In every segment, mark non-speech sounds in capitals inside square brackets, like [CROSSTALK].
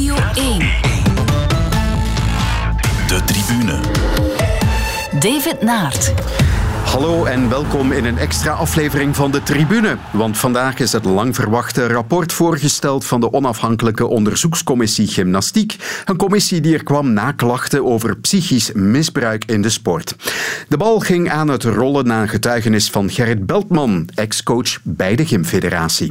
Radio 1. De tribune. David Naert. Hallo en welkom in een extra aflevering van de Tribune. Want vandaag is het lang verwachte rapport voorgesteld van de onafhankelijke onderzoekscommissie Gymnastiek. Een commissie die er kwam na klachten over psychisch misbruik in de sport. De bal ging aan het rollen na een getuigenis van Gerrit Beltman, ex-coach bij de Gymfederatie.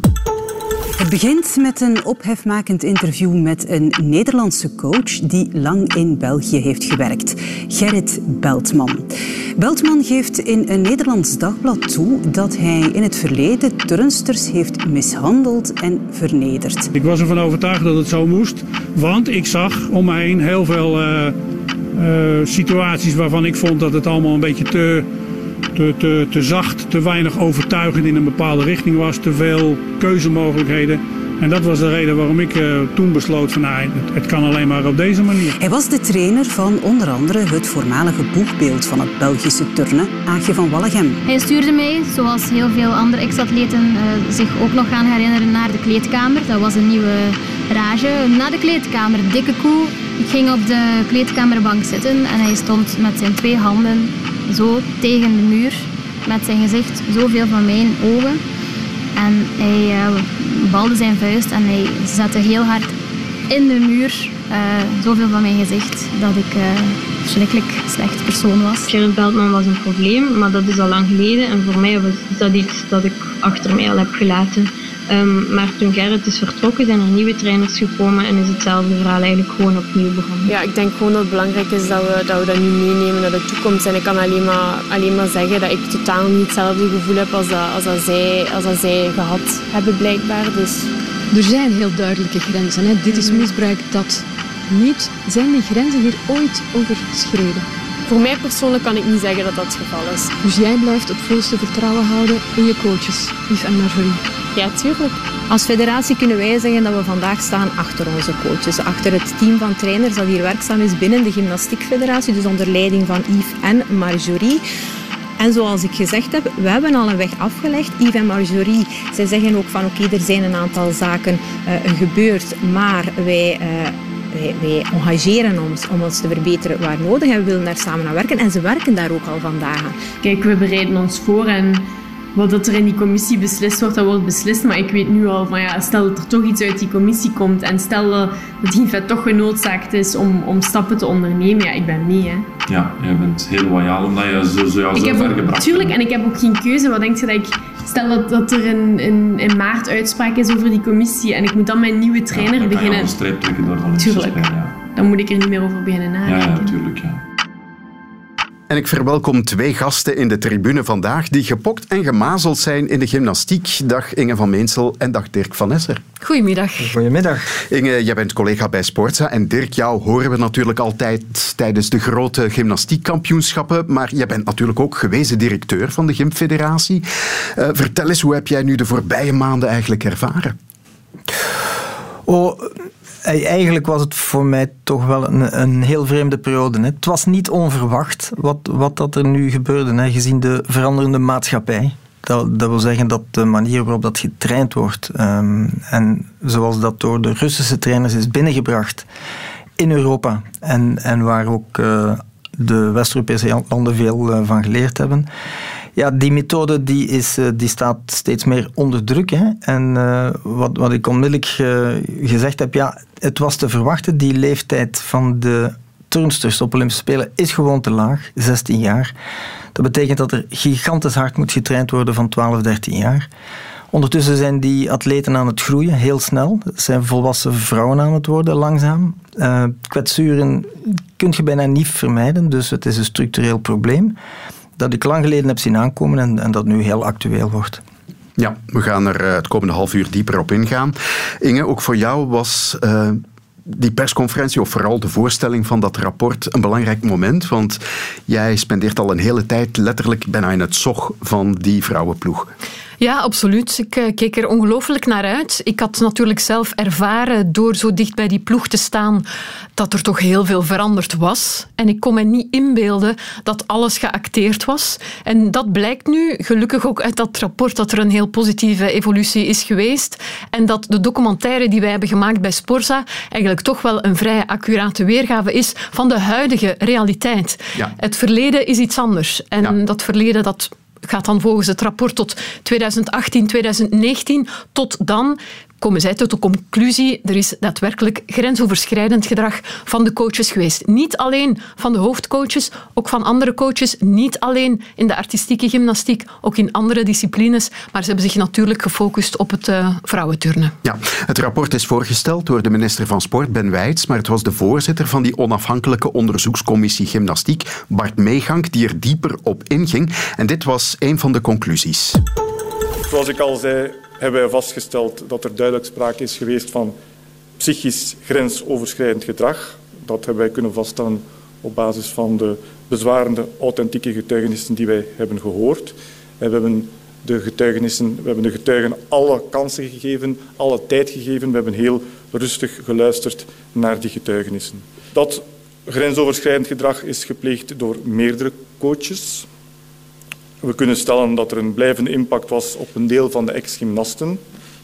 Het begint met een ophefmakend interview met een Nederlandse coach die lang in België heeft gewerkt, Gerrit Beltman. Beltman geeft in een Nederlands dagblad toe dat hij in het verleden turnsters heeft mishandeld en vernederd. Ik was ervan overtuigd dat het zo moest, want ik zag om me heen heel veel uh, uh, situaties waarvan ik vond dat het allemaal een beetje te te, te, te zacht, te weinig overtuigend in een bepaalde richting was, te veel keuzemogelijkheden. En dat was de reden waarom ik uh, toen besloot van nou, het, het, kan alleen maar op deze manier. Hij was de trainer van onder andere het voormalige boegbeeld van het Belgische turnen, Aagje van Wallegem. Hij stuurde mij, zoals heel veel andere ex-atleten uh, zich ook nog gaan herinneren, naar de kleedkamer. Dat was een nieuwe rage. Na de kleedkamer, dikke koe. Ik ging op de kleedkamerbank zitten en hij stond met zijn twee handen zo tegen de muur met zijn gezicht zoveel van mijn ogen. En hij uh, balde zijn vuist en hij zette heel hard in de muur uh, zoveel van mijn gezicht dat ik uh, verschrikkelijk slecht persoon was. Gerrit Beltman was een probleem, maar dat is al lang geleden. En voor mij was dat iets dat ik achter mij al heb gelaten. Um, maar toen Gerrit is vertrokken, zijn er nieuwe trainers gekomen en is hetzelfde verhaal eigenlijk gewoon opnieuw begonnen. Ja, ik denk gewoon dat het belangrijk is dat we dat, we dat nu meenemen naar de toekomst. En ik kan alleen maar, alleen maar zeggen dat ik totaal niet hetzelfde gevoel heb als dat, als dat, zij, als dat zij gehad hebben blijkbaar. Dus. Er zijn heel duidelijke grenzen. Hè. Dit is misbruik dat niet. Zijn die grenzen hier ooit overschreden? Voor mij persoonlijk kan ik niet zeggen dat dat het geval is. Dus jij blijft het volste vertrouwen houden in je coaches, Yves en Marjorie? Ja, tuurlijk. Als federatie kunnen wij zeggen dat we vandaag staan achter onze coaches. Achter het team van trainers dat hier werkzaam is binnen de Gymnastiekfederatie. Dus onder leiding van Yves en Marjorie. En zoals ik gezegd heb, we hebben al een weg afgelegd. Yves en Marjorie, zij zeggen ook van oké, okay, er zijn een aantal zaken uh, gebeurd, maar wij... Uh, wij, wij, engageren ons om ons te verbeteren waar nodig en we willen daar samen aan werken. En ze werken daar ook al vandaag aan. Kijk, we bereiden ons voor en wat er in die commissie beslist wordt, dat wordt beslist. Maar ik weet nu al van ja, stel dat er toch iets uit die commissie komt en stel dat het toch genoodzaakt is om, om stappen te ondernemen, ja, ik ben mee. Hè. Ja, jij bent heel loyaal omdat je zo, zo, zo ver gebracht Tuurlijk, en ik heb ook geen keuze. Wat denk je dat ik... Stel dat, dat er in, in, in maart uitspraak is over die commissie en ik moet dan mijn nieuwe trainer ja, dan beginnen... Kan je streep trekken door van Tuurlijk. ja. Dan moet ik er niet meer over beginnen nadenken. Ja, natuurlijk, ja. En ik verwelkom twee gasten in de tribune vandaag die gepokt en gemazeld zijn in de gymnastiek. Dag Inge van Meensel en dag Dirk van Esser. Goedemiddag. Goedemiddag. Inge, jij bent collega bij Sportza en Dirk, jou horen we natuurlijk altijd tijdens de grote gymnastiekkampioenschappen, maar jij bent natuurlijk ook gewezen directeur van de Gymfederatie. Uh, vertel eens, hoe heb jij nu de voorbije maanden eigenlijk ervaren? Oh, eigenlijk was het voor mij toch wel een, een heel vreemde periode. Hè. Het was niet onverwacht wat, wat dat er nu gebeurde, hè, gezien de veranderende maatschappij. Dat, dat, wil zeggen dat de manier waarop dat getraind wordt um, en zoals dat door de Russische trainers is binnengebracht in Europa en, en waar ook uh, de West-Europese landen veel uh, van geleerd hebben, ja, die methode die is, eh, die staat steeds meer onder druk. Hè. En uh, wat, wat ik onmiddellijk uh, gezegd heb, ja, het was te verwachten. Die leeftijd van de turnsters op Olympische Spelen is gewoon te laag, 16 jaar. Dat betekent dat er gigantisch hard moet getraind worden van 12, 13 jaar. Ondertussen zijn die atleten aan het groeien, heel snel. Het zijn volwassen vrouwen aan het worden, langzaam. Kwetsuren kun je bijna niet vermijden, dus het is een structureel probleem dat ik lang geleden heb zien aankomen en, en dat nu heel actueel wordt. Ja, we gaan er het komende half uur dieper op ingaan. Inge, ook voor jou was uh, die persconferentie, of vooral de voorstelling van dat rapport, een belangrijk moment. Want jij spendeert al een hele tijd letterlijk bijna in het zog van die vrouwenploeg. Ja, absoluut. Ik uh, keek er ongelooflijk naar uit. Ik had natuurlijk zelf ervaren door zo dicht bij die ploeg te staan dat er toch heel veel veranderd was. En ik kon me niet inbeelden dat alles geacteerd was. En dat blijkt nu gelukkig ook uit dat rapport dat er een heel positieve evolutie is geweest. En dat de documentaire die wij hebben gemaakt bij Sporza eigenlijk toch wel een vrij accurate weergave is van de huidige realiteit. Ja. Het verleden is iets anders. En dat verleden dat gaat dan volgens het rapport tot 2018, 2019. Tot dan komen zij tot de conclusie, er is daadwerkelijk grensoverschrijdend gedrag van de coaches geweest. Niet alleen van de hoofdcoaches, ook van andere coaches. Niet alleen in de artistieke gymnastiek, ook in andere disciplines. Maar ze hebben zich natuurlijk gefocust op het uh, vrouwenturnen. Ja, het rapport is voorgesteld door de minister van Sport, Ben Wijts, maar het was de voorzitter van die onafhankelijke onderzoekscommissie gymnastiek, Bart Meegank, die er dieper op inging. En dit was een van de conclusies. Zoals ik al zei, hebben wij vastgesteld dat er duidelijk sprake is geweest van psychisch grensoverschrijdend gedrag. Dat hebben wij kunnen vaststellen op basis van de bezwarende authentieke getuigenissen die wij hebben gehoord. we hebben de getuigenissen, we hebben de getuigen alle kansen gegeven, alle tijd gegeven. We hebben heel rustig geluisterd naar die getuigenissen. Dat grensoverschrijdend gedrag is gepleegd door meerdere coaches. We kunnen stellen dat er een blijvende impact was op een deel van de ex-gymnasten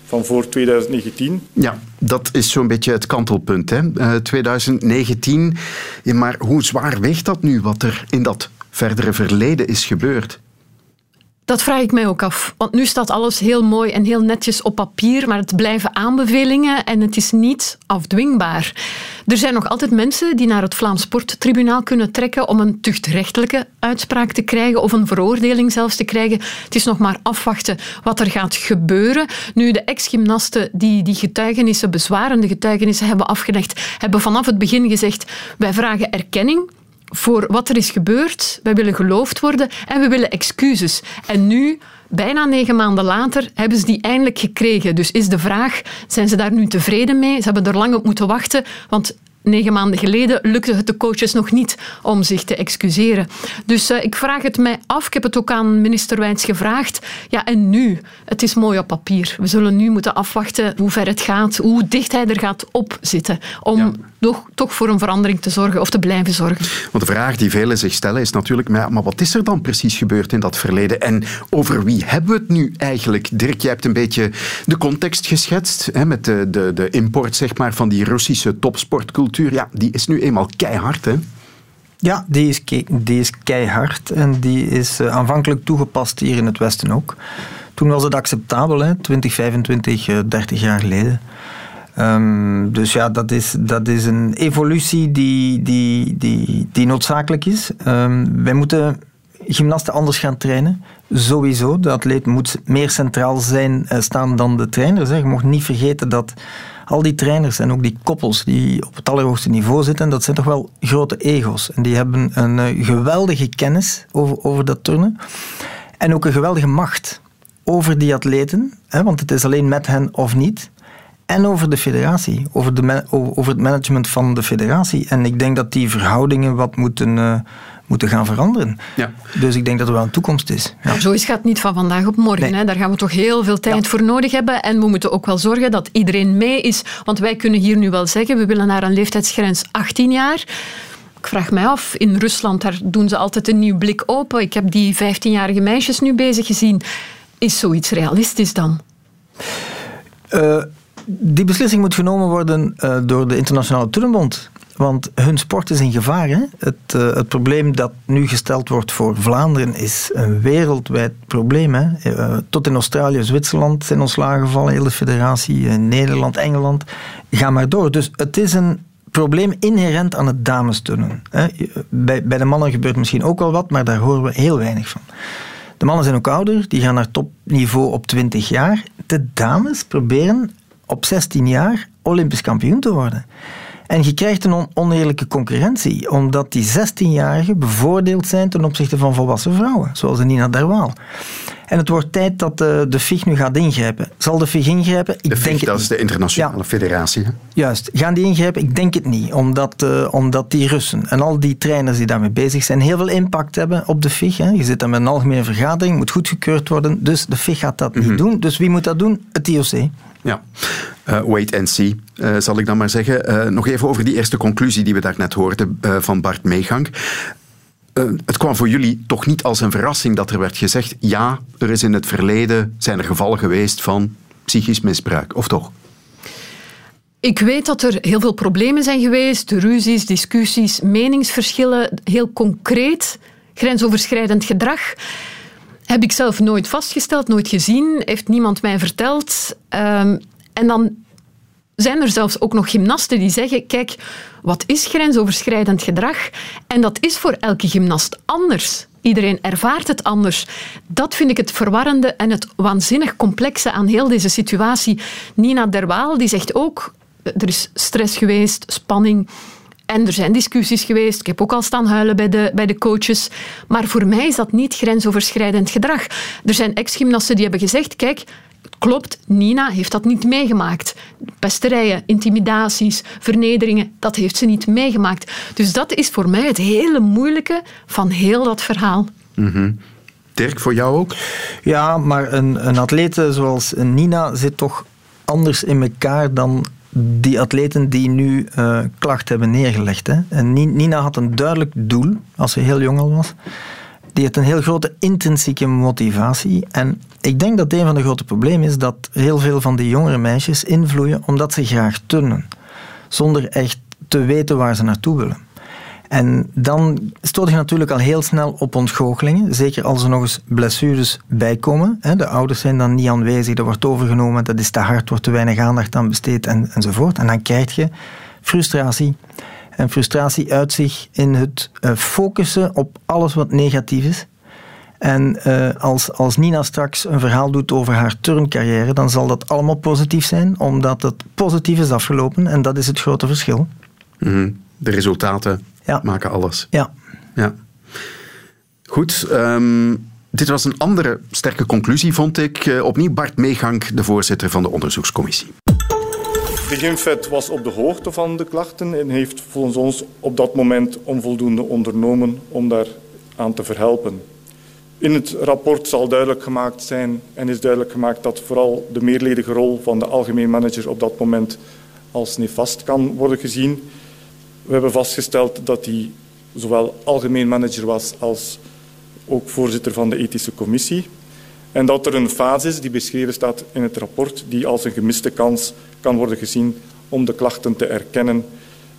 van voor 2019. Ja, dat is zo'n beetje het kantelpunt. Hè? Uh, 2019. Ja, maar hoe zwaar weegt dat nu, wat er in dat verdere verleden is gebeurd? Dat vraag ik mij ook af. Want nu staat alles heel mooi en heel netjes op papier, maar het blijven aanbevelingen en het is niet afdwingbaar. Er zijn nog altijd mensen die naar het Vlaams Sporttribunaal kunnen trekken om een tuchtrechtelijke uitspraak te krijgen of een veroordeling zelfs te krijgen. Het is nog maar afwachten wat er gaat gebeuren. Nu, de ex-gymnasten die die getuigenissen, bezwarende getuigenissen hebben afgelegd, hebben vanaf het begin gezegd wij vragen erkenning voor wat er is gebeurd. Wij willen geloofd worden en we willen excuses. En nu, bijna negen maanden later, hebben ze die eindelijk gekregen. Dus is de vraag, zijn ze daar nu tevreden mee? Ze hebben er lang op moeten wachten, want negen maanden geleden lukte het de coaches nog niet om zich te excuseren. Dus uh, ik vraag het mij af. Ik heb het ook aan minister Wijns gevraagd. Ja, en nu? Het is mooi op papier. We zullen nu moeten afwachten hoe ver het gaat, hoe dicht hij er gaat opzitten. Om toch, toch voor een verandering te zorgen of te blijven zorgen. Want de vraag die velen zich stellen is natuurlijk, maar, maar wat is er dan precies gebeurd in dat verleden? En over wie hebben we het nu eigenlijk? Dirk, jij hebt een beetje de context geschetst hè, met de, de, de import zeg maar, van die Russische topsportcultuur. Ja, die is nu eenmaal keihard, hè? Ja, die is, die is keihard en die is uh, aanvankelijk toegepast hier in het Westen ook. Toen was het acceptabel, hè, 20, 25, 30 jaar geleden. Um, dus ja, dat is, dat is een evolutie die, die, die, die noodzakelijk is. Um, wij moeten gymnasten anders gaan trainen. Sowieso. De atleet moet meer centraal zijn, uh, staan dan de trainers. Hè. Je mag niet vergeten dat al die trainers en ook die koppels die op het allerhoogste niveau zitten, dat zijn toch wel grote ego's. En die hebben een uh, geweldige kennis over, over dat turnen. En ook een geweldige macht over die atleten. Hè, want het is alleen met hen of niet en over de federatie, over, de, over het management van de federatie. En ik denk dat die verhoudingen wat moeten, uh, moeten gaan veranderen. Ja. Dus ik denk dat er wel een toekomst is. Ja. Zo is het niet van vandaag op morgen. Hè. Daar gaan we toch heel veel tijd voor nodig hebben. En we moeten ook wel zorgen dat iedereen mee is. Want wij kunnen hier nu wel zeggen, we willen naar een leeftijdsgrens 18 jaar. Ik vraag mij af, in Rusland daar doen ze altijd een nieuw blik open. Ik heb die 15-jarige meisjes nu bezig gezien. Is zoiets realistisch dan? Uh, die beslissing moet genomen worden uh, door de Internationale Turnbond. Want hun sport is in gevaar. Hè? Het, uh, het probleem dat nu gesteld wordt voor Vlaanderen is een wereldwijd probleem. Hè? Uh, tot in Australië, Zwitserland zijn ontslagen gevallen, hele federatie, Nederland, Engeland. Ga maar door. Dus het is een probleem inherent aan het damesturnen. Hè? Bij, bij de mannen gebeurt misschien ook wel wat, maar daar horen we heel weinig van. De mannen zijn ook ouder, die gaan naar topniveau op 20 jaar. De dames proberen op 16 jaar Olympisch kampioen te worden. En je krijgt een oneerlijke concurrentie, omdat die 16-jarigen bevoordeeld zijn ten opzichte van volwassen vrouwen, zoals Nina Derwaal. En het wordt tijd dat de, de FIG nu gaat ingrijpen. Zal de FIG ingrijpen? Ik de FIG, denk dat is de internationale federatie. Hè? Juist. Gaan die ingrijpen? Ik denk het niet. Omdat, uh, omdat die Russen en al die trainers die daarmee bezig zijn heel veel impact hebben op de FIG. Hè. Je zit dan met een algemene vergadering, moet goedgekeurd worden. Dus de FIG gaat dat niet mhm. doen. Dus wie moet dat doen? Het IOC. Ja, uh, wait and see, uh, zal ik dan maar zeggen. nog even over die eerste conclusie die we daarnet hoorden van Bart Meegang. Eh, het kwam voor jullie toch niet als een verrassing dat er werd gezegd: ja, er is in het verleden zijn er gevallen geweest van psychisch misbruik, of toch? Ik weet dat er heel veel problemen zijn geweest, ruzies, discussies, meningsverschillen, heel concreet, grensoverschrijdend gedrag. Heb ik zelf nooit vastgesteld, nooit gezien, heeft niemand mij verteld. Um, en dan zijn er zelfs ook nog gymnasten die zeggen: kijk, wat is grensoverschrijdend gedrag? En dat is voor elke gymnast anders. Iedereen ervaart het anders. Dat vind ik het verwarrende en het waanzinnig complexe aan heel deze situatie. Nina Derwaal die zegt ook: er is stress geweest, spanning. En er zijn discussies geweest. Ik heb ook al staan huilen bij de, bij de coaches. Maar voor mij is dat niet grensoverschrijdend gedrag. Er zijn ex-gymnasten die hebben gezegd: kijk, Klopt, Nina heeft dat niet meegemaakt. Pesterijen, intimidaties, vernederingen, dat heeft ze niet meegemaakt. Dus dat is voor mij het hele moeilijke van heel dat verhaal. Mm Dirk, voor jou ook? Ja, maar een, een atlete zoals Nina zit toch anders in elkaar dan die atleten die nu uh, klachten hebben neergelegd. Hè. En Nina had een duidelijk doel als ze heel jong al was. Die heeft een heel grote intrinsieke motivatie. En ik denk dat een van de grote problemen is dat heel veel van die jongere meisjes invloeien omdat ze graag turnen. Zonder echt te weten waar ze naartoe willen. En dan stoot je natuurlijk al heel snel op ontgoochelingen. Zeker als er nog eens blessures bijkomen. De ouders zijn dan niet aanwezig, dat wordt overgenomen, dat is te hard, wordt te weinig aandacht aan besteed en, enzovoort. En dan krijg je frustratie. En frustratie uit zich in het eh, focussen op alles wat negatief is. En uh, als, als Nina straks een verhaal doet over haar turncarrière, dan zal dat allemaal positief zijn, omdat het positief is afgelopen. En dat is het grote verschil. Mhm. De resultaten ja. maken alles. Ja. ja. Goed. Um, dit was een andere sterke conclusie, vond ik. Uh, opnieuw Bart Meegang, de voorzitter van de onderzoekscommissie. De Gymfed was op de hoogte van de klachten en heeft volgens ons op dat moment onvoldoende ondernomen om daar aan te verhelpen. In het rapport zal duidelijk gemaakt zijn en is duidelijk gemaakt dat vooral de meerledige rol van de algemeen manager op dat moment als nefast kan worden gezien. We hebben vastgesteld dat hij zowel algemeen manager was als ook voorzitter van de ethische commissie. En dat er een fase is die beschreven staat in het rapport die als een gemiste kans kan worden gezien om de klachten te erkennen.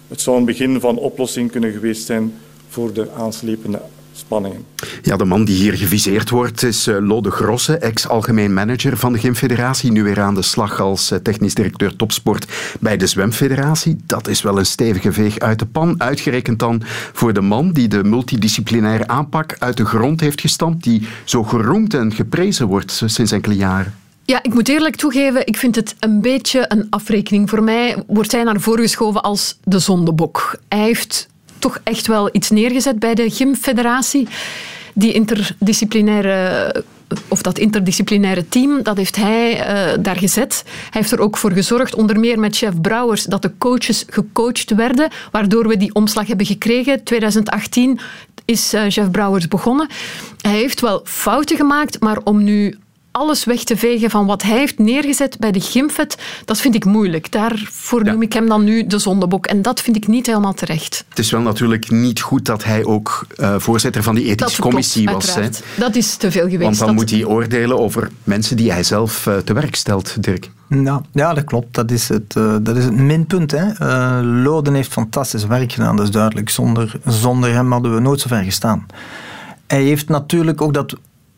Het zou een begin van oplossing kunnen geweest zijn voor de aanslepende spanningen. Ja, de man die hier geviseerd wordt is uh, Lode Grosse, ex-algemeen manager van de Gymfederatie, nu weer aan de slag als uh, technisch directeur topsport bij de Zwemfederatie. Dat is wel een stevige veeg uit de pan, uitgerekend dan voor de man die de multidisciplinaire aanpak uit de grond heeft gestampt, die zo geroemd en geprezen wordt sinds enkele jaren. Ja, ik moet eerlijk toegeven, ik vind het een beetje een afrekening. Voor mij wordt hij naar voren geschoven als de zondebok. Hij heeft toch echt wel iets neergezet bij de gymfederatie. Die interdisciplinaire of dat interdisciplinaire team, dat heeft hij uh, daar gezet. Hij heeft er ook voor gezorgd, onder meer met chef Brouwers, dat de coaches gecoacht werden, waardoor we die omslag hebben gekregen. 2018 is uh, chef Brouwers begonnen. Hij heeft wel fouten gemaakt, maar om nu alles weg te vegen van wat hij heeft neergezet bij de Gimfet, dat vind ik moeilijk. Daarvoor noem ik hem dan nu de zondebok. En dat vind ik niet helemaal terecht. Het is wel natuurlijk niet goed dat hij ook uh, voorzitter van die ethische commissie was. Hè? Dat is te veel geweest. Want dan moet hij oordelen over mensen die hij zelf uh, te werk stelt, Dirk. Nou, ja, dat klopt. Dat is het, uh, dat is het minpunt. Hè. Loden heeft fantastisch werk gedaan, dat is duidelijk. Zonder, zonder hem hadden we nooit zo ver gestaan. Hij heeft natuurlijk ook dat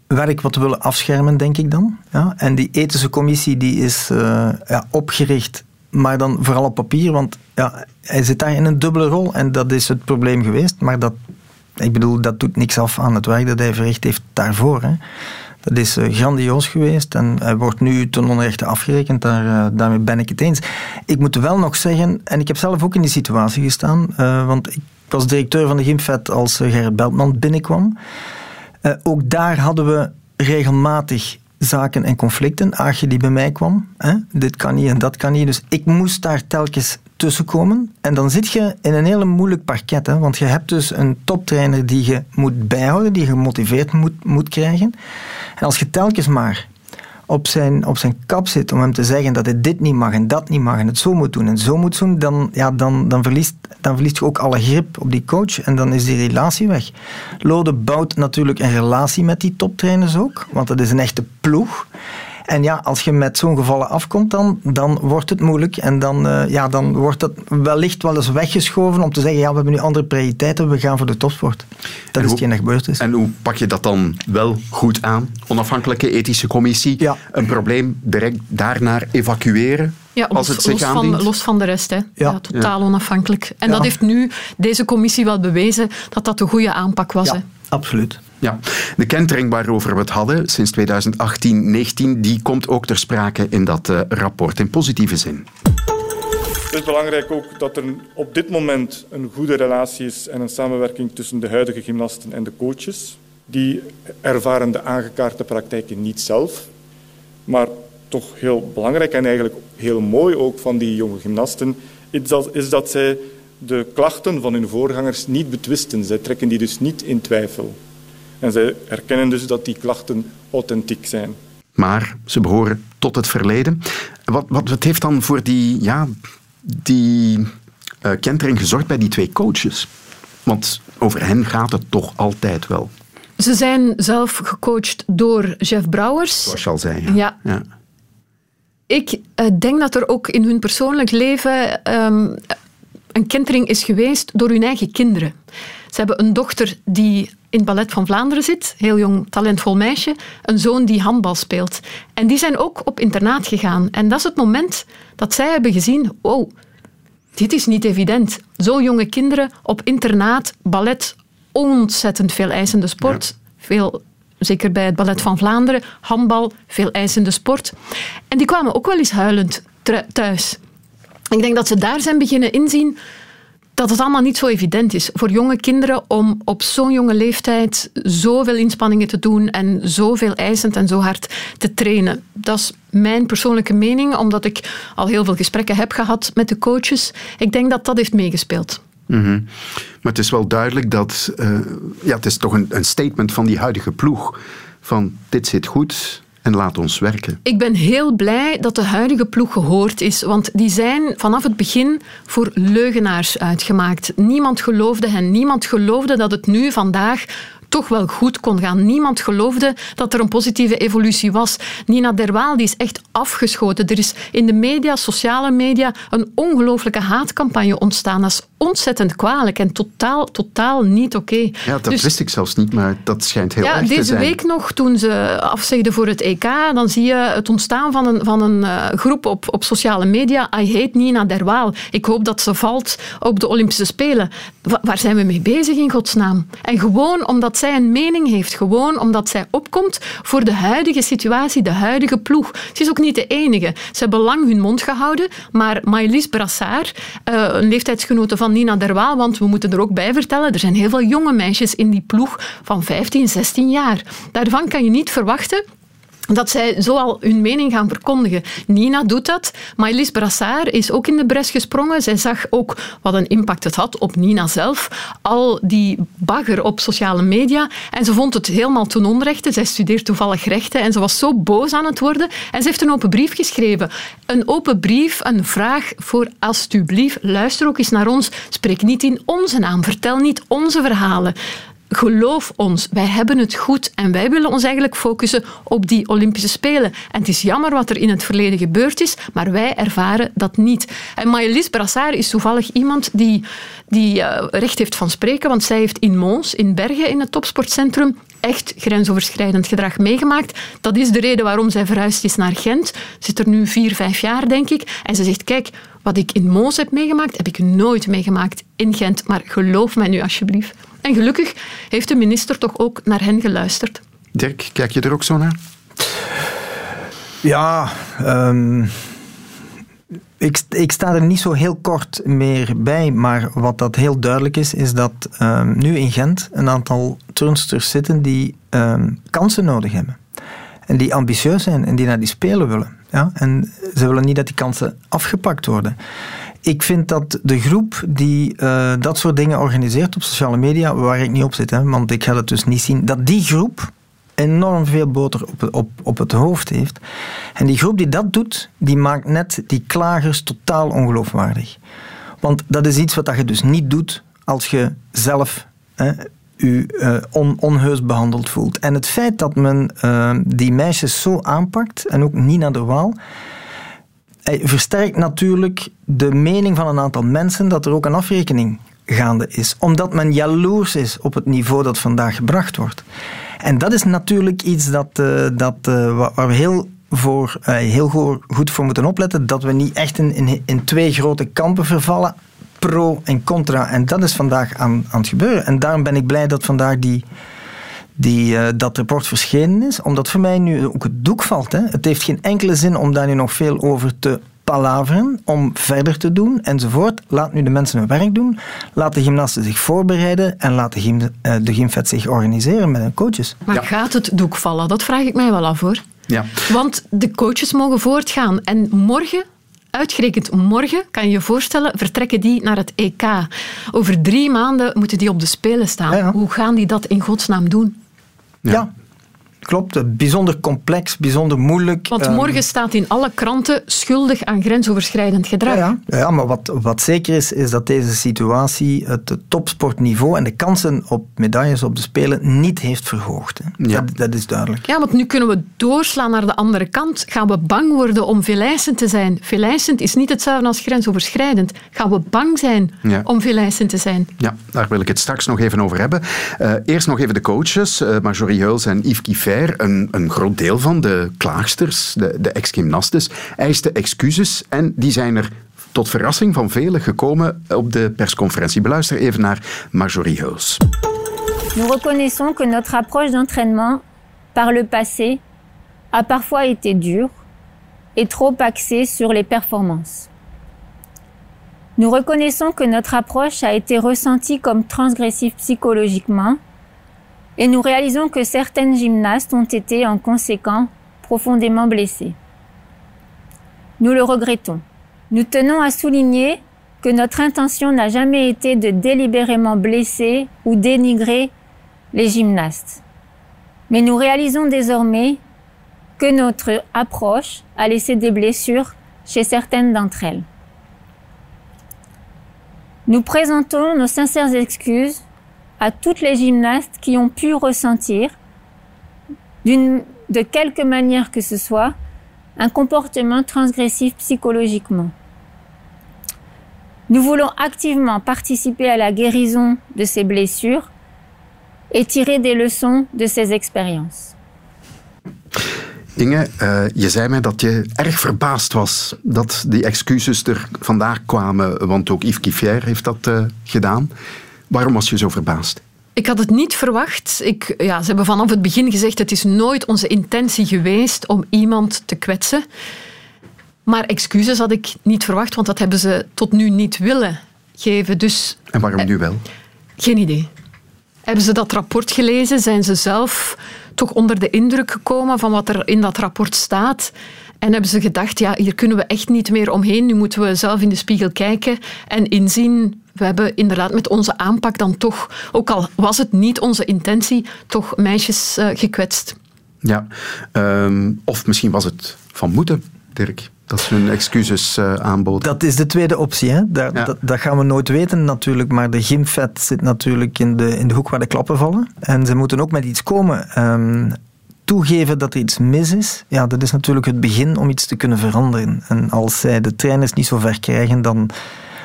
werk wat willen afschermen, denk ik dan. Ja? En die ethische commissie die is uh, ja, opgericht, maar dan vooral op papier, want ja, hij zit daar in een dubbele rol en dat is het probleem geweest. Maar dat, ik bedoel, dat doet niks af aan het werk dat hij verricht heeft daarvoor. Hè. Dat is uh, grandioos geweest en hij wordt nu ten onrechte afgerekend. Daar, uh, daarmee ben ik het eens. Ik moet wel nog zeggen, en ik heb zelf ook in die situatie gestaan, want ik was directeur van de Gymfed als Gerrit Beltman binnenkwam. Ook daar hadden we regelmatig zaken en conflicten. Aagje die bij mij kwam. Hè? Dit kan niet en dat kan niet. Dus ik moest daar telkens tussenkomen. En dan zit je in een hele moeilijk parket. Hè? Want je hebt dus een toptrainer die je moet bijhouden, die je gemotiveerd moet, moet krijgen. En als je telkens maar op zijn, op zijn kap zit om hem te zeggen dat hij dit niet mag en dat niet mag en het zo moet doen en zo moet doen, dan, ja, dan, dan, verliest, dan verliest je ook alle grip op die coach en dan is die relatie weg. Lode bouwt natuurlijk een relatie met die toptrainers ook, want dat is een echte ploeg. En ja, als je met zo'n gevallen afkomt, dan, dan wordt het moeilijk. En dan, uh, ja, dan wordt het wellicht wel eens weggeschoven om te zeggen, ja, we hebben nu andere prioriteiten, we gaan voor de topsport. Dat is hetgeen dat gebeurd is. En hoe pak je dat dan wel goed aan? Onafhankelijke ethische commissie, ja. een probleem direct daarnaar evacueren? Ja, los, als het zich los, van, los van de rest. Hè. Ja. Ja. totaal onafhankelijk. En Ja. dat heeft nu deze commissie wel bewezen dat dat de goede aanpak was. Hè. Absoluut. Ja, de kentering waarover we het hadden sinds 2018-19, die komt ook ter sprake in dat eh, rapport in positieve zin. Het is belangrijk ook dat er op dit moment een goede relatie is en een samenwerking tussen de huidige gymnasten en de coaches. Die ervaren de aangekaarte praktijken niet zelf, maar toch heel belangrijk en eigenlijk heel mooi ook van die jonge gymnasten, is dat, is dat zij de klachten van hun voorgangers niet betwisten. Zij trekken die dus niet in twijfel. En zij erkennen dus dat die klachten authentiek zijn. Maar ze behoren tot het verleden. Wat, wat, wat heeft dan voor die, ja, die uh, kentering gezorgd bij die twee coaches? Want over hen gaat het toch altijd wel. Ze zijn zelf gecoacht door Jeff Brouwers. Zoals je al zei. Ja. Ja. ja. Ik uh, denk dat er ook in hun persoonlijk leven um, een kentering is geweest door hun eigen kinderen. Ze hebben een dochter die in het Ballet van Vlaanderen zit, heel jong, talentvol meisje, een zoon die handbal speelt. En die zijn ook op internaat gegaan. En dat is het moment dat zij hebben gezien, wow, dit is niet evident. Zo jonge kinderen op internaat, ballet, ontzettend veel eisende sport, ja. veel zeker bij het Ballet van Vlaanderen, handbal, veel eisende sport. En die kwamen ook wel eens huilend thuis. Ik denk dat ze daar zijn beginnen inzien dat het allemaal niet zo evident is voor jonge kinderen om op zo'n jonge leeftijd zoveel inspanningen te doen en zoveel eisend en zo hard te trainen. Dat is mijn persoonlijke mening, omdat ik al heel veel gesprekken heb gehad met de coaches. Ik denk dat dat heeft meegespeeld. -hmm. Maar het is wel duidelijk dat, uh, ja, het is toch een, een statement van die huidige ploeg van dit zit goed, en laat ons werken. Ik ben heel blij dat de huidige ploeg gehoord is, want die zijn vanaf het begin voor leugenaars uitgemaakt. Niemand geloofde hen, niemand geloofde dat het nu vandaag toch wel goed kon gaan. Niemand geloofde dat er een positieve evolutie was. Nina Derwaal die is echt afgeschoten. Er is in de media, sociale media, een ongelooflijke haatcampagne ontstaan. Dat is ontzettend kwalijk en totaal, totaal niet oké. Okay. Ja, dat dus, wist ik zelfs niet, maar dat schijnt heel ja, erg te zijn. Deze week nog, toen ze afzegden voor het EK, dan zie je het ontstaan van een, van een uh, groep op, op sociale media. I hate Nina Derwaal. Ik hoop dat ze valt op de Olympische Spelen. Wa waar zijn we mee bezig in godsnaam? En gewoon omdat zij een mening heeft, gewoon omdat zij opkomt voor de huidige situatie, de huidige ploeg. Ze is ook niet de enige. Ze hebben lang hun mond gehouden, maar Maëlys Brassard, uh, een leeftijdsgenote van Nina Derwaal, want we moeten er ook bij vertellen, er zijn heel veel jonge meisjes in die ploeg van 15, 16 jaar. Daarvan kan je niet verwachten dat zij zoal hun mening gaan verkondigen. Nina doet dat. Maëlys Brassard is ook in de bres gesprongen. Zij zag ook wat een impact het had op Nina zelf. Al die bagger op sociale media. En ze vond het helemaal ten onrechte. Zij studeert toevallig rechten en ze was zo boos aan het worden. En ze heeft een open brief geschreven. Een open brief, een vraag voor alstublieft, luister ook eens naar ons. Spreek niet in onze naam. Vertel niet onze verhalen geloof ons, wij hebben het goed en wij willen ons eigenlijk focussen op die Olympische Spelen. En het is jammer wat er in het verleden gebeurd is, maar wij ervaren dat niet. En Maëlys Brassard is toevallig iemand die, die uh, recht heeft van spreken, want zij heeft in Mons, in Bergen, in het topsportcentrum, echt grensoverschrijdend gedrag meegemaakt. Dat is de reden waarom zij verhuisd is naar Gent. Zit er nu vier, vijf jaar, denk ik. En ze zegt, kijk, wat ik in Mons heb meegemaakt, heb ik nooit meegemaakt in Gent. Maar geloof mij nu alsjeblieft. En gelukkig heeft de minister toch ook naar hen geluisterd. Dirk, kijk je er ook zo naar? Ja, um, ik, ik, sta er niet zo heel kort meer bij, maar wat dat heel duidelijk is, is dat um, nu in Gent een aantal turnsters zitten die um, kansen nodig hebben. En die ambitieus zijn en die naar die spelen willen. Ja? En ze willen niet dat die kansen afgepakt worden. Ik vind dat de groep die uh, dat soort dingen organiseert op sociale media, waar ik niet op zit, hè, want ik ga het dus niet zien, dat die groep enorm veel boter op, op, op het hoofd heeft. En die groep die dat doet, die maakt net die klagers totaal ongeloofwaardig. Want dat is iets wat je dus niet doet als je zelf hè, u uh, on, onheus behandeld voelt. En het feit dat men uh, die meisjes zo aanpakt, en ook Nina de Waal, versterkt natuurlijk de mening van een aantal mensen dat er ook een afrekening gaande is. Omdat men jaloers is op het niveau dat vandaag gebracht wordt. En dat is natuurlijk iets dat, uh, dat, waar we heel, voor, heel goed voor moeten opletten. Dat we niet echt in, in, in, twee grote kampen vervallen. Pro en contra. En dat is vandaag aan, aan het gebeuren. En daarom ben ik blij dat vandaag die, die, dat rapport verschenen is. Omdat voor mij nu ook het doek valt. Hè. Het heeft geen enkele zin om daar nu nog veel over te palaveren om verder te doen enzovoort. Laat nu de mensen hun werk doen. Laat de gymnasten zich voorbereiden en laat de, gym, de gymvet zich organiseren met hun coaches. Maar ja. gaat het doek vallen? Dat vraag ik mij wel af hoor. Ja. Want de coaches mogen voortgaan en morgen Uitgerekend morgen, kan je je voorstellen, vertrekken die naar het EK. Over drie maanden moeten die op de Spelen staan. Ja, ja. Hoe gaan die dat in godsnaam doen? Ja, klopt. Bijzonder complex, bijzonder moeilijk. Want morgen um, staat in alle kranten schuldig aan grensoverschrijdend gedrag. Ja, ja. ja maar wat, wat zeker is, is dat deze situatie het topsportniveau en de kansen op medailles op de Spelen niet heeft verhoogd. Hè. Ja. Dat, dat, is duidelijk. Ja, want nu kunnen we doorslaan naar de andere kant. Gaan we bang worden om veelijsend te zijn? Veelijsend is niet hetzelfde als grensoverschrijdend. Gaan we bang zijn ja. om veelijsend te zijn? Ja, daar wil ik het straks nog even over hebben. Uh, eerst nog even de coaches, uh, Marjorie Heuls en Yves Kiffet. Een, een, groot deel van de klaagsters, de, de ex-gymnastes, eisten excuses en die zijn er tot verrassing van velen gekomen op de persconferentie. Beluister even naar Marjorie Heuls. Nous reconnaissons que notre approche d'entraînement par le passé a parfois été dure et trop axée sur les performances. Nous reconnaissons que notre approche a été ressentie comme transgressive psychologiquement et nous réalisons que certaines gymnastes ont été en conséquent profondément blessées. Nous le regrettons. Nous tenons à souligner que notre intention n'a jamais été de délibérément blesser ou dénigrer les gymnastes. Mais nous réalisons désormais que notre approche a laissé des blessures chez certaines d'entre elles. Nous présentons nos sincères excuses à toutes les gymnastes qui ont pu ressentir, de quelque manière que ce soit, un comportement transgressif psychologiquement. Nous voulons activement participer à la guérison de ces blessures et tirer des leçons de ces expériences. Inge, uh, je zei mij dat je erg verbaasd was dat die excuses er vandaag kwamen, want ook Yves Kiffier heeft dat uh, gedaan. Waarom was je zo verbaasd? Ik had het niet verwacht. Ik, ja, ze hebben vanaf het begin gezegd: het is nooit onze intentie geweest om iemand te kwetsen. Maar excuses had ik niet verwacht, want dat hebben ze tot nu niet willen geven. Dus, en waarom nu wel? Geen idee. Hebben ze dat rapport gelezen? Zijn ze zelf toch onder de indruk gekomen van wat er in dat rapport staat? En hebben ze gedacht, ja, hier kunnen we echt niet meer omheen. Nu moeten we zelf in de spiegel kijken en inzien. We hebben inderdaad met onze aanpak dan toch, ook al was het niet onze intentie, toch meisjes uh, gekwetst. Ja, um, of misschien was het van moeten, Dirk dat ze hun excuses uh, aanboden. Dat is de tweede optie. Hè? Dat, ja. dat, dat, gaan we nooit weten natuurlijk, maar de gymvet zit natuurlijk in de, in de hoek waar de klappen vallen. En ze moeten ook met iets komen. Um, toegeven dat er iets mis is, ja, dat is natuurlijk het begin om iets te kunnen veranderen. En als zij de trainers niet zo ver krijgen, dan,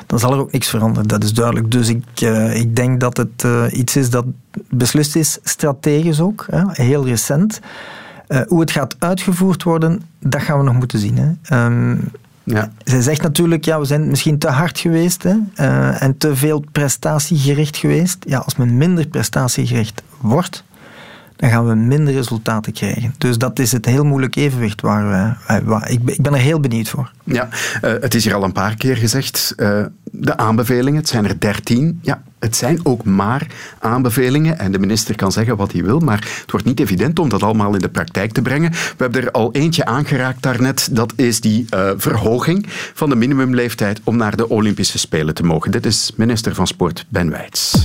dan zal er ook niks veranderen. Dat is duidelijk. Dus ik, uh, ik denk dat het uh, iets is dat beslist is, strategisch ook, hè, heel recent. Uh, hoe het gaat uitgevoerd worden, dat gaan we nog moeten zien. Hè. Um, ja. Zij zegt natuurlijk, ja, we zijn misschien te hard geweest hè, en te veel prestatiegericht geweest. Ja, als men minder prestatiegericht wordt, dan gaan we minder resultaten krijgen. Dus dat is het heel moeilijk evenwicht waar we... Waar, ik, ik ben er heel benieuwd voor. Ja, uh, het is hier al een paar keer gezegd. Uh, de aanbevelingen, het zijn er dertien. Ja, het zijn ook maar aanbevelingen en de minister kan zeggen wat hij wil, maar het wordt niet evident om dat allemaal in de praktijk te brengen. We hebben er al eentje aangeraakt daarnet, dat is die verhoging van de minimumleeftijd om naar de Olympische Spelen te mogen. Dit is minister van Sport Ben Wijts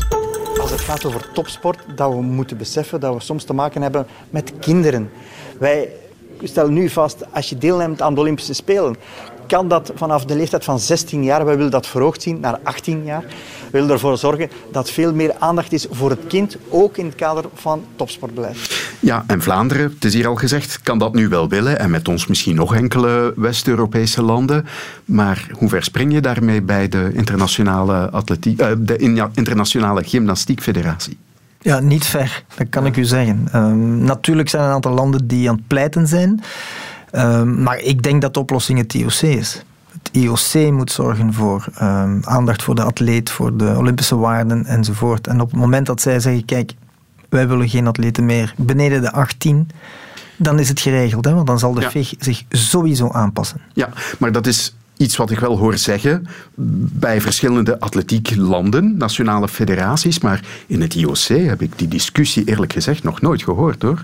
als het gaat over topsport, dat we moeten beseffen dat we soms te maken hebben met kinderen. Wij stellen nu vast, als je deelneemt aan de Olympische Spelen, kan dat vanaf de leeftijd van 16 jaar. Wij willen dat verhoogd zien naar 18 jaar. We willen ervoor zorgen dat veel meer aandacht is voor het kind, ook in het kader van topsportbeleid. Ja, en Vlaanderen, het is hier al gezegd, kan dat nu wel willen. En met ons misschien nog enkele West-Europese landen. Maar hoe ver spring je daarmee bij de internationale, atletiek, uh, de internationale gymnastiekfederatie? Ja, niet ver, dat kan ik u zeggen. Um, natuurlijk zijn er een aantal landen die aan het pleiten zijn. Um, maar ik denk dat de oplossing het IOC is. Het IOC moet zorgen voor um, aandacht voor de atleet, voor de Olympische waarden enzovoort. En op het moment dat zij zeggen, kijk, wij willen geen atleten meer beneden de 18, dan is het geregeld. Hè? Want dan zal de ja. FIG zich sowieso aanpassen. Ja, maar dat is iets wat ik wel hoor zeggen bij verschillende atletieklanden, nationale federaties, maar in het IOC heb ik die discussie eerlijk gezegd nog nooit gehoord hoor.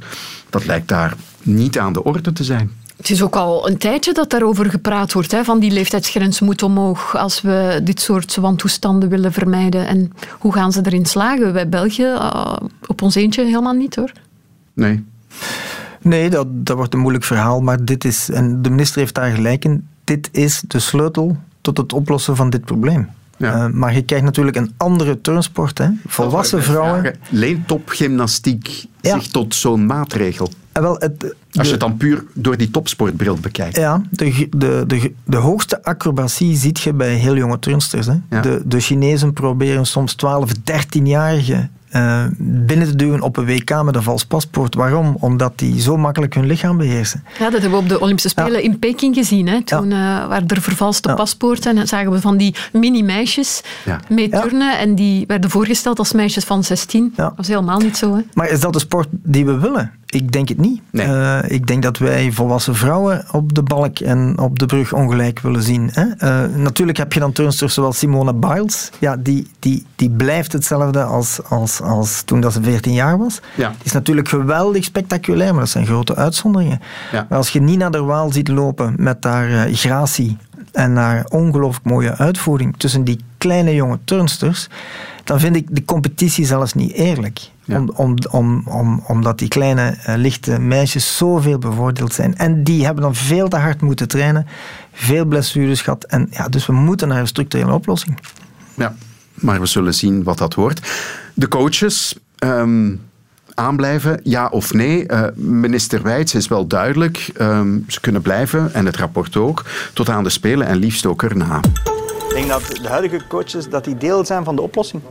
Dat lijkt daar niet aan de orde te zijn. Het is ook al een tijdje dat daarover gepraat wordt. Hè, van die leeftijdsgrens moet omhoog als we dit soort wantoestanden willen vermijden. En hoe gaan ze erin slagen? Wij België uh, op ons eentje helemaal niet hoor. Nee. Nee, dat, dat wordt een moeilijk verhaal. Maar dit is, en de minister heeft daar gelijk in, dit is de sleutel tot het oplossen van dit probleem. Ja. Uh, maar je krijgt natuurlijk een andere turnsport. Hè. Volwassen vrouwen. Leent topgymnastiek ja. zich tot zo'n maatregel? Uh, wel, het, Als je het dan puur door die topsportbril bekijkt. Ja, de, de, de, de hoogste acrobatie ziet je bij heel jonge turnsters. Hè. Ja. De, de Chinezen proberen soms 12, 13-jarigen uh, binnen te duwen op een WK met een vals paspoort. Waarom? Omdat die zo makkelijk hun lichaam beheersen. Ja, dat hebben we op de Olympische Spelen ja. in Peking gezien. Hè. Toen ja. uh, waren er vervalste ja. paspoorten en zagen we van die mini-meisjes mee turnen. En die werden voorgesteld als meisjes van 16. Dat was helemaal niet zo. Hè. Maar is dat de sport die we willen? Ik denk het niet. Nee. Uh, ik denk dat wij volwassen vrouwen op de balk en op de brug ongelijk willen zien. Hè? Uh, natuurlijk heb je dan turnsters zoals Simone Biles. Ja, die, die, die blijft hetzelfde als, als, als toen dat ze 14 jaar was. Ja. Die is natuurlijk geweldig spectaculair, maar dat zijn grote uitzonderingen. Ja. Maar als je Nina der Waal ziet lopen met haar uh, gratie en haar ongelooflijk mooie uitvoering tussen die kleine jonge turnsters, dan vind ik de competitie zelfs niet eerlijk. Ja. Om, om, om, om, omdat die kleine, uh, lichte meisjes zoveel bevoordeeld zijn. En die hebben dan veel te hard moeten trainen, veel blessures gehad. En ja, dus we moeten naar een structurele oplossing. Ja, maar we zullen zien wat dat wordt. De coaches. Um aanblijven, ja of nee? Uh, minister Wijts is wel duidelijk. Um, ze kunnen blijven, en het rapport ook, tot aan de Spelen en liefst ook erna. Ik denk dat de huidige coaches dat die deel zijn van de oplossing.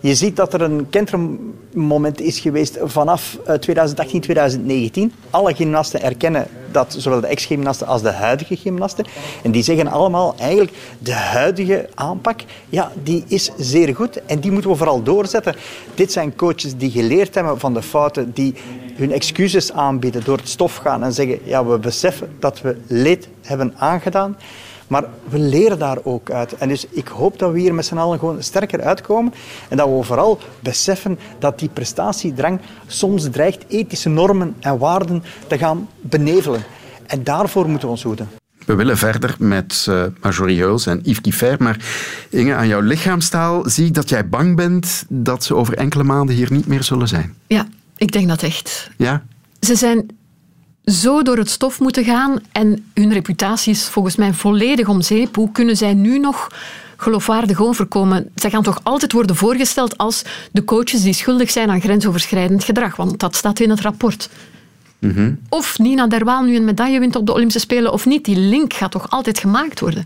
Je ziet dat er een kentermoment is geweest vanaf 2018, 2019. Alle gymnasten erkennen dat, zowel de ex-gymnasten als de huidige gymnasten. En die zeggen allemaal eigenlijk, de huidige aanpak, ja, die is zeer goed. En die moeten we vooral doorzetten. Dit zijn coaches die geleerd hebben van de fouten, die hun excuses aanbieden door het stof gaan en zeggen, ja, we beseffen dat we leed hebben aangedaan. Maar we leren daar ook uit. En dus ik hoop dat we hier met z'n allen gewoon sterker uitkomen. En dat we vooral beseffen dat die prestatiedrang soms dreigt ethische normen en waarden te gaan benevelen. En daarvoor moeten we ons hoeden. We willen verder met uh, Marjorie Heuls en Yves Kiefer. Maar Inge, aan jouw lichaamstaal zie ik dat jij bang bent dat ze over enkele maanden hier niet meer zullen zijn. Ja, ik denk dat echt. Ja? Ze zijn zo door het stof moeten gaan en hun reputatie is volgens mij volledig om zeep. Hoe kunnen zij nu nog geloofwaardig overkomen? Zij gaan toch altijd worden voorgesteld als de coaches die schuldig zijn aan grensoverschrijdend gedrag, want dat staat in het rapport. Mm-hmm. Of Nina Derwaal nu een medaille wint op de Olympische Spelen of niet, die link gaat toch altijd gemaakt worden.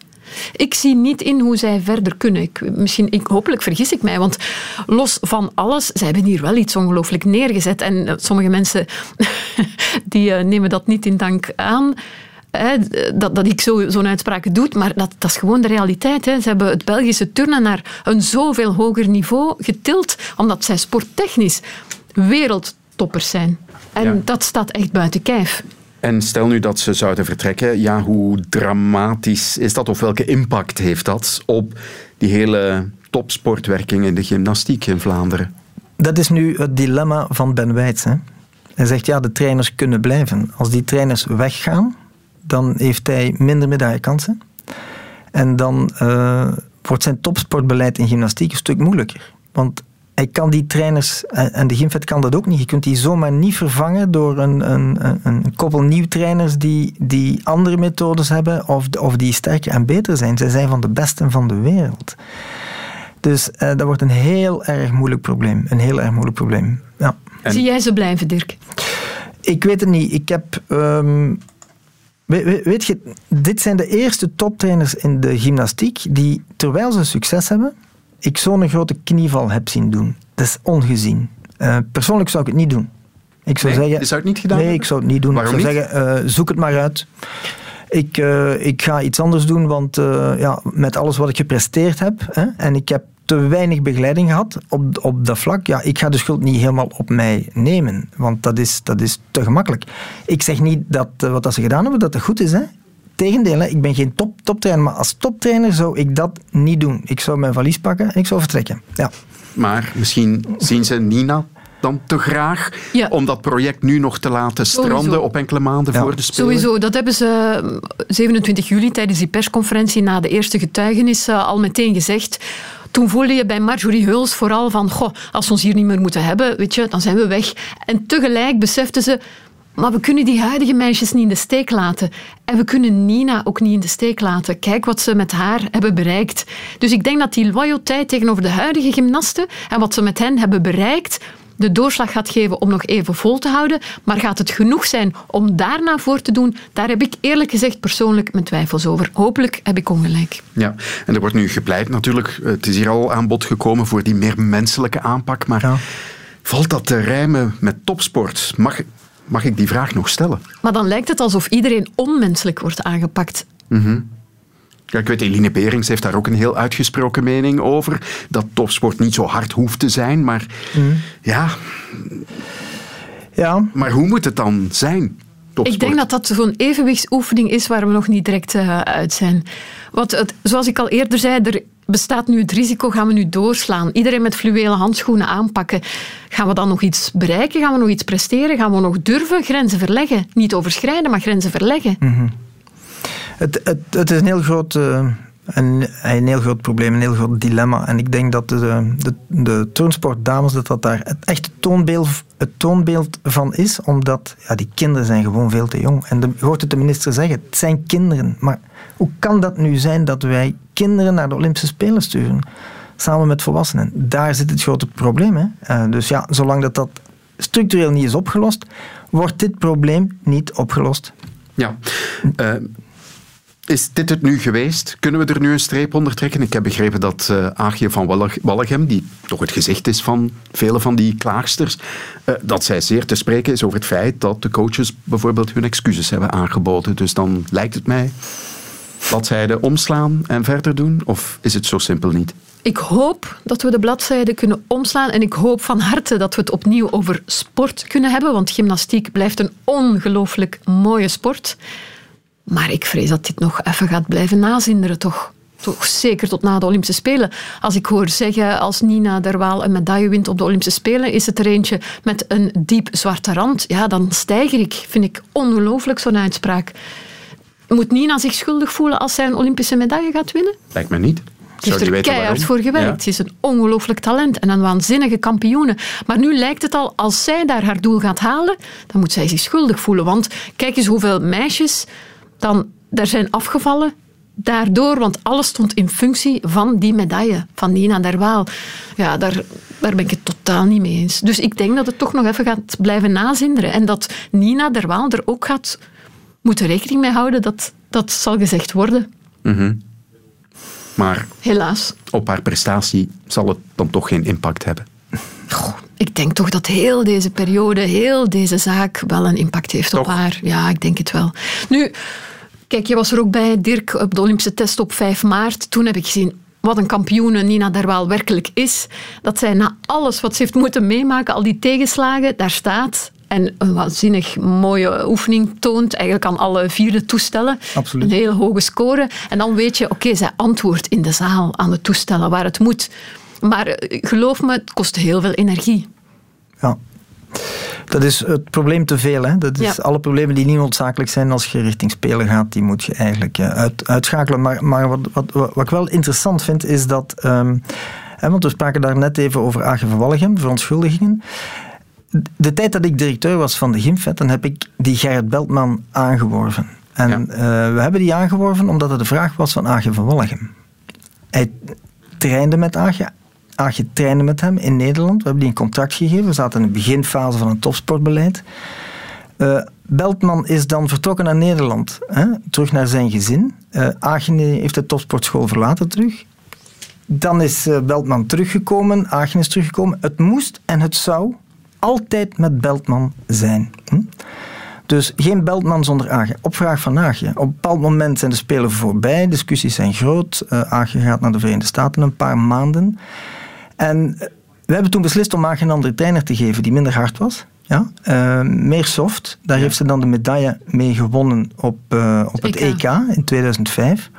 Ik zie niet in hoe zij verder kunnen. Ik, misschien, ik, hopelijk vergis ik mij, want los van alles, zij hebben hier wel iets ongelooflijk neergezet. En uh, sommige mensen [LAUGHS] die uh, nemen dat niet in dank aan. Dat, dat ik zo, zo'n uitspraak doe, maar dat, dat is gewoon de realiteit. Ze hebben het Belgische turnen naar een zoveel hoger niveau getild, omdat zij sporttechnisch wereldtoppers zijn. En Ja. dat staat echt buiten kijf. En stel nu dat ze zouden vertrekken, ja, hoe dramatisch is dat of welke impact heeft dat op die hele topsportwerking in de gymnastiek in Vlaanderen? Dat is nu het dilemma van Ben Wijts. Hè. Hij zegt, ja, de trainers kunnen blijven. Als die trainers weggaan, dan heeft hij minder medaillekansen. En dan eh, wordt zijn topsportbeleid in gymnastiek een stuk moeilijker. Want hij kan die trainers, en en de Gymvet kan dat ook niet, je kunt die zomaar niet vervangen door een, een, een- een koppel nieuw trainers die, die andere methodes hebben of, of die sterker en beter zijn. Zij zijn van de besten van de wereld. Dus eh, dat wordt een heel erg moeilijk probleem. Een heel erg moeilijk probleem. Ja. Zie jij ze blijven, Dirk? Ik weet het niet. Ik heb. ehm, we- we- weet je, dit zijn de eerste toptrainers in de gymnastiek die, terwijl ze succes hebben, ik zo'n grote knieval heb zien doen. Dat is ongezien. Eh, persoonlijk zou ik het niet doen. Ik zou Nee, zeggen, zou je het niet gedaan Nee, hebben? ik zou het niet doen. Waarom ik zou niet? zeggen, eh, zoek het maar uit. Ik, eh, ik ga iets anders doen, want ja, met alles wat ik gepresteerd heb, hè, en ik heb te weinig begeleiding gehad op, op dat vlak, ja, ik ga de schuld niet helemaal op mij nemen, want dat is, dat is te gemakkelijk. Ik zeg niet dat wat dat ze gedaan hebben, dat dat goed is. Hè. Tegendeel, ik ben geen top, toptrainer, maar als toptrainer zou ik dat niet doen. Ik zou mijn valies pakken en ik zou vertrekken. Ja. Maar misschien zien ze Nina dan te graag om dat project nu nog te laten stranden Sowieso. op enkele maanden voor de Spelen? Sowieso, dat hebben ze eh, 27 juli tijdens die persconferentie na de eerste getuigenis eh, al meteen gezegd. Toen voelde je bij Marjorie Heuls vooral van, goh, als we ons hier niet meer moeten hebben, weet je, dan zijn we weg. En tegelijk beseften ze, maar we kunnen die huidige meisjes niet in de steek laten. En we kunnen Nina ook niet in de steek laten. Kijk wat ze met haar hebben bereikt. Dus ik denk dat die loyaliteit tegenover de huidige gymnasten en wat ze met hen hebben bereikt, de doorslag gaat geven om nog even vol te houden. Maar gaat het genoeg zijn om daarna voor te doen? Daar heb ik eerlijk gezegd persoonlijk mijn twijfels over. Hopelijk heb ik ongelijk. Ja, en er wordt nu gepleit natuurlijk, het is hier al aan bod gekomen voor die meer menselijke aanpak, maar valt dat te rijmen met topsport? Mag, mag ik die vraag nog stellen? Maar dan lijkt het alsof iedereen onmenselijk wordt aangepakt. Mhm. Ja, ik weet, Eline Berings heeft daar ook een heel uitgesproken mening over. Dat topsport niet zo hard hoeft te zijn, maar ja. ja. Maar hoe moet het dan zijn? Topsport? Ik denk dat dat zo'n evenwichtsoefening is waar we nog niet direct eh, uit zijn. Want het, zoals ik al eerder zei, er bestaat nu het risico, gaan we nu doorslaan? Iedereen met fluwelen handschoenen aanpakken. Gaan we dan nog iets bereiken? Gaan we nog iets presteren? Gaan we nog durven grenzen verleggen? Niet overschrijden, maar grenzen verleggen. Mhm. Het, het, het is een heel groot, eh, een, een heel groot probleem, een heel groot dilemma. En ik denk dat de, de, de turnsportdames dat dat daar het echte toonbeeld, het toonbeeld van is, omdat ja, die kinderen zijn gewoon veel te jong. En de, je hoort het de minister zeggen, het zijn kinderen. Maar hoe kan dat nu zijn dat wij kinderen naar de Olympische Spelen sturen? Samen met volwassenen. Daar zit het grote probleem. Hè? Eh, dus ja, zolang dat, dat structureel niet is opgelost, wordt dit probleem niet opgelost. Ja. Eh, is dit het nu geweest? Kunnen we er nu een streep onder trekken? Ik heb begrepen dat eh Aagje van Wallig- Walligem, die toch het gezicht is van vele van die klaagsters, dat zij zeer te spreken is over het feit dat de coaches bijvoorbeeld hun excuses hebben aangeboden. Dus dan lijkt het mij bladzijde omslaan en verder doen? Of is het zo simpel niet? Ik hoop dat we de bladzijde kunnen omslaan en ik hoop van harte dat we het opnieuw over sport kunnen hebben, want gymnastiek blijft een ongelooflijk mooie sport. Maar ik vrees dat dit nog even gaat blijven nazinderen, toch? Toch zeker tot na de Olympische Spelen. Als ik hoor zeggen, als Nina Derwaal een medaille wint op de Olympische Spelen, is het er eentje met een diep zwarte rand. Ja, dan stijger ik. Vind ik ongelooflijk zo'n uitspraak. Moet Nina zich schuldig voelen als zij een Olympische medaille gaat winnen? Lijkt me niet. Ze heeft er keihard waarom? voor gewerkt. Ja. Ze is een ongelooflijk talent en een waanzinnige kampioene. Maar nu lijkt het al, als zij daar haar doel gaat halen, dan moet zij zich schuldig voelen. Want kijk eens hoeveel meisjes dan daar zijn afgevallen daardoor, want alles stond in functie van die medaille, van Nina Derwaal. Ja, daar, daar ben ik het totaal niet mee eens. Dus ik denk dat het toch nog even gaat blijven nazinderen. En dat Nina Derwaal er ook gaat moeten rekening mee houden dat dat zal gezegd worden. Mhm. Maar Helaas. op haar prestatie zal het dan toch geen impact hebben. Ik denk toch dat heel deze periode, heel deze zaak wel een impact heeft op haar. Ja, ik denk het wel. Nu, kijk, je was er ook bij, Dirk, op de Olympische test op 5 maart. Toen heb ik gezien wat een kampioene Nina Derwaal werkelijk is. Dat zij na alles wat ze heeft moeten meemaken, al die tegenslagen, daar staat En een waanzinnig mooie oefening toont. Eigenlijk aan alle vierde toestellen. Absoluut. Een hele hoge score. En dan weet je, oké, zij antwoordt in de zaal aan de toestellen waar het moet. Maar eh, geloof me, het kost heel veel energie. Ja. Dat is het probleem te veel. Hè? Dat is Ja. alle problemen die niet noodzakelijk zijn als je richting spelen gaat, die moet je eigenlijk eh, uit, uitschakelen. Maar, maar wat, wat, wat ik wel interessant vind, is dat. ehm, hè, want we spraken daar net even over Walligem, verontschuldigingen. De tijd dat ik directeur was van de Gymfet, dan heb ik die Gerrit Beltman aangeworven. En eh, we hebben die aangeworven omdat het de vraag was van Agen van Walligem. Hij trainde met Agen. Agen trainde met hem in Nederland. We hebben die een contract gegeven. We zaten in de beginfase van een topsportbeleid. Eh, Beltman is dan vertrokken naar Nederland, hè, terug naar zijn gezin. Eh Agen heeft de topsportschool verlaten terug. Dan is Beltman teruggekomen, Agen is teruggekomen. Het moest en het zou altijd met Beltman zijn. Hm? Dus geen Beltman zonder Agen. Op vraag van Agen. Op een bepaald moment zijn de Spelen voorbij, discussies zijn groot. Uh, Agen gaat naar de Verenigde Staten een paar maanden. En eh, we hebben toen beslist om Agen een andere trainer te geven die minder hard was. Ja, uh, meer soft. Daar heeft ze dan de medaille mee gewonnen op, uh, op het EK. EK in 2005.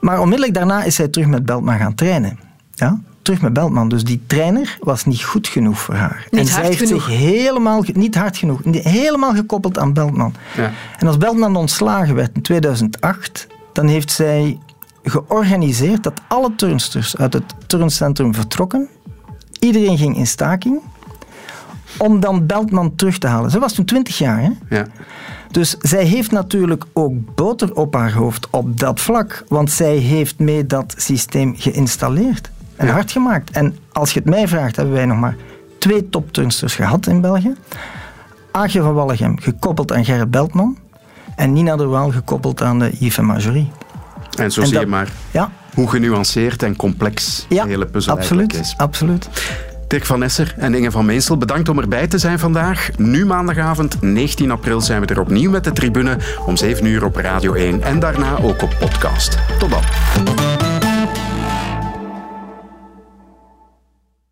Maar onmiddellijk daarna is zij terug met Beltman gaan trainen. Ja, terug met Beltman. Dus die trainer was niet goed genoeg voor haar. Niet en zij heeft genoeg. zich helemaal, niet hard genoeg, helemaal gekoppeld aan Beltman. Ja. En als Beltman ontslagen werd in 2008, dan heeft zij georganiseerd dat alle turnsters uit het turncentrum vertrokken. Iedereen ging in staking om dan Beltman terug te halen. Ze was toen 20 jaar. Hè? Ja. Dus zij heeft natuurlijk ook boter op haar hoofd op dat vlak. Want zij heeft mee dat systeem geïnstalleerd en hard gemaakt. En als je het mij vraagt, hebben wij nog maar twee topturnsters gehad in België. Aagje van Wallegem gekoppeld aan Gerrit Beltman. En Nina de Waal gekoppeld aan de Yves en Marjorie. En zo En zie je maar Ja, hoe genuanceerd en complex ja de hele puzzel eigenlijk absoluut, is. absoluut. Dirk van Nesser en Inge van Meensel, bedankt om erbij te zijn vandaag. Nu maandagavond, 19 april, zijn we er opnieuw met de tribune om 7 uur op Radio 1 en daarna ook op podcast. Tot dan.